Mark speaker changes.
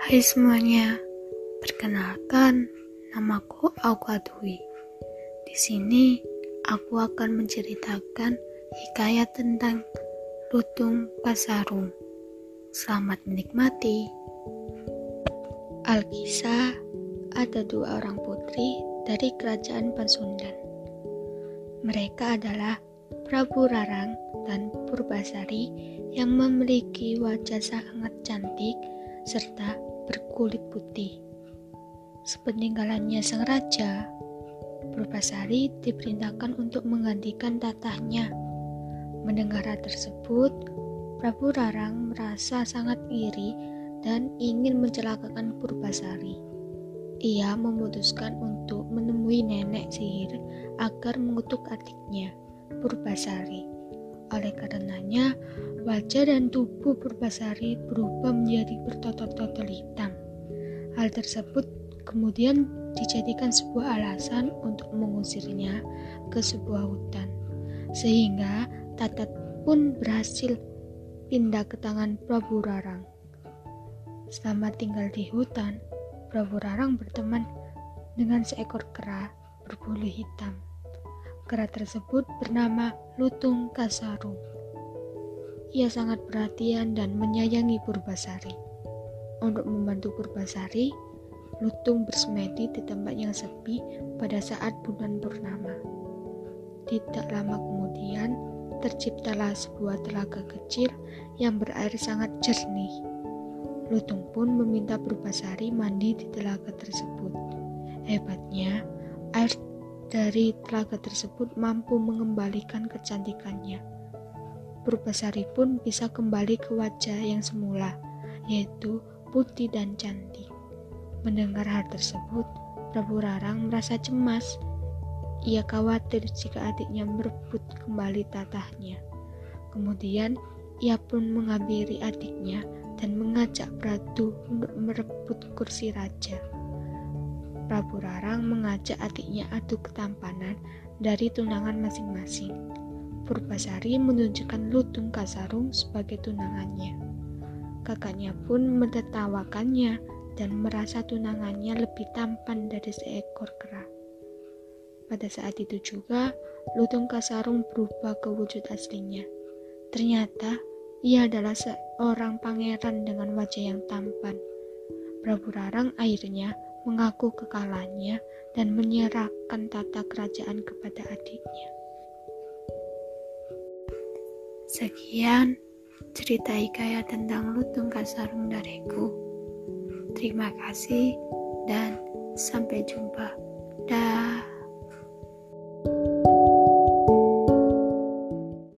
Speaker 1: Hai semuanya, perkenalkan namaku Auka Dwi. Di sini aku akan menceritakan hikayat tentang Lutung Kasarung. Selamat menikmati. Alkisah ada dua orang putri dari kerajaan Pasundan. Mereka adalah Prabu Rarang dan Purbasari yang memiliki wajah sangat cantik serta berkulit putih. Sepeninggalannya sang raja, Purbasari diperintahkan untuk menggantikan tatahnya. Mendengar hal tersebut, Prabu Rarang merasa sangat iri dan ingin mencelakakan Purbasari. Ia memutuskan untuk menemui nenek sihir agar mengutuk adiknya, Purbasari. Oleh karenanya, wajah dan tubuh Purbasari berubah menjadi bertotot-totot hitam. Hal tersebut kemudian dijadikan sebuah alasan untuk mengusirnya ke sebuah hutan. Sehingga Tatat pun berhasil pindah ke tangan Prabu Rarang. Selama tinggal di hutan, Prabu Rarang berteman dengan seekor kera berbulu hitam. Kera tersebut bernama Lutung Kasarung. Ia sangat perhatian dan menyayangi Purbasari. Untuk membantu Purbasari, Lutung bersemedi di tempat yang sepi pada saat bulan purnama. Tidak lama kemudian, terciptalah sebuah telaga kecil yang berair sangat jernih. Lutung pun meminta Purbasari mandi di telaga tersebut. Hebatnya, air dari telaga tersebut mampu mengembalikan kecantikannya. Purbasari pun bisa kembali ke wajah yang semula, yaitu putih dan cantik. Mendengar hal tersebut, Prabu Rarang merasa cemas. Ia khawatir jika adiknya merebut kembali tatahnya. Kemudian, ia pun menghampiri adiknya dan mengajak Pratu untuk merebut kursi raja. Prabu Rarang mengajak adiknya adu ketampanan dari tunangan masing-masing. Purbasari menunjukkan Lutung Kasarung sebagai tunangannya. Kakaknya pun menertawakannya dan merasa tunangannya lebih tampan dari seekor kera. Pada saat itu juga, Lutung Kasarung berubah ke wujud aslinya. Ternyata, ia adalah seorang pangeran dengan wajah yang tampan. Prabu Rarang akhirnya mengaku kekalahannya dan menyerahkan tata kerajaan kepada adiknya. Sekian cerita hikayat tentang Lutung Kasarung dariku. Terima kasih dan sampai jumpa. Dah.